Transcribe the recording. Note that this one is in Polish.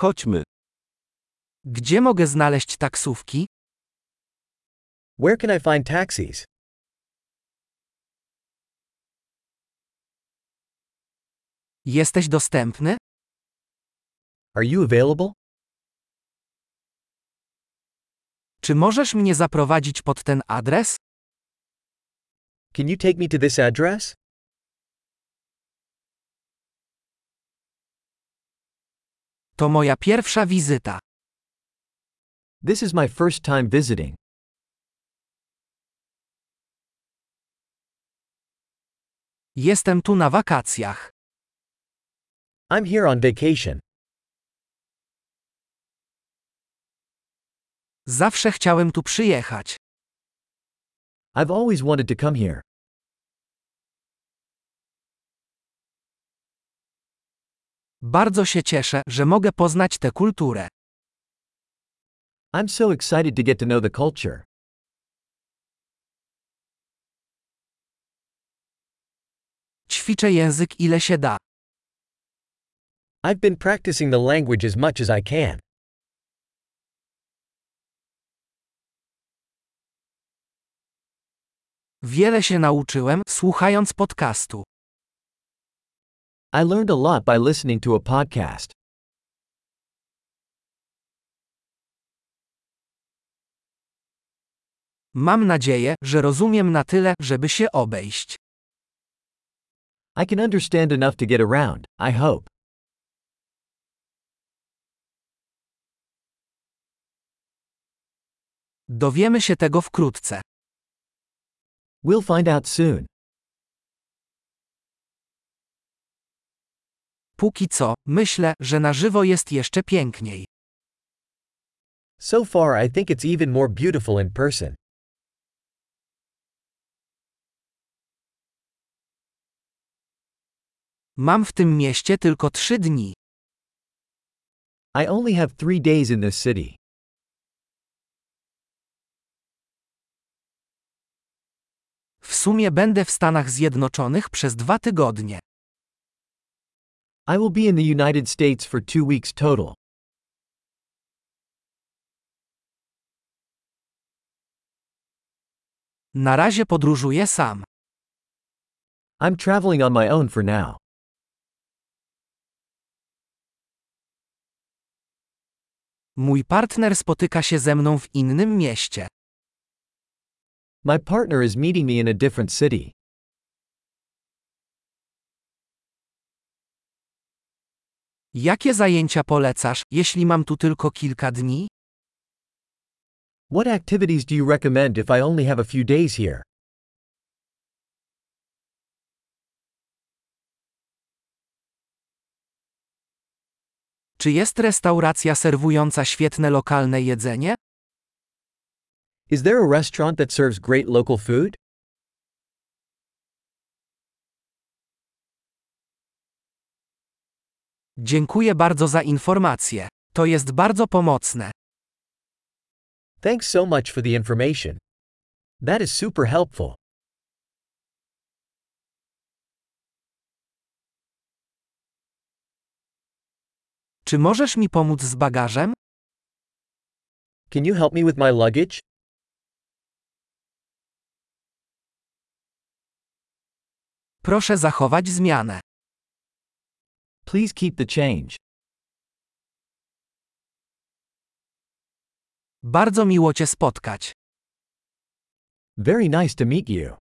Chodźmy. Gdzie mogę znaleźć taksówki? Where can I find taxis? Jesteś dostępny? Are you available? Czy możesz mnie zaprowadzić pod ten adres? Can you take me to this address? To moja pierwsza wizyta. This is my first time visiting. Jestem tu na wakacjach. I'm here on vacation. Zawsze chciałem tu przyjechać. I've always wanted to come here. Bardzo się cieszę, że mogę poznać tę kulturę. I'm so excited to get to know the culture. Ćwiczę język ile się da. I've been practicing the language as much as I can. Wiele się nauczyłem, słuchając podcastu. I learned a lot by listening to a podcast. Mam nadzieję, że rozumiem na tyle, żeby się obejść. I can understand enough to get around, I hope. Dowiemy się tego wkrótce. We'll find out soon. Póki co, myślę, że na żywo jest jeszcze piękniej. So far, I think it's even more beautiful in person. Mam w tym mieście tylko trzy dni. I only have three days in this city. W sumie będę w Stanach Zjednoczonych przez dwa tygodnie. I will be in the United States for two weeks total. Na razie podróżuję sam. I'm traveling on my own for now. Mój partner spotyka się ze mną w innym mieście. My partner is meeting me in a different city. Jakie zajęcia polecasz, jeśli mam tu tylko kilka dni? What activities do you recommend if I only have a few days here? Czy jest restauracja serwująca świetne lokalne jedzenie? Is there a restaurant that serves great local food? Dziękuję bardzo za informacje. To jest bardzo pomocne. Thanks so much for the information. That is super helpful. Czy możesz mi pomóc z bagażem? Can you help me with my luggage? Proszę zachować zmianę. Please keep the change. Bardzo miło Cię spotkać. Very nice to meet you.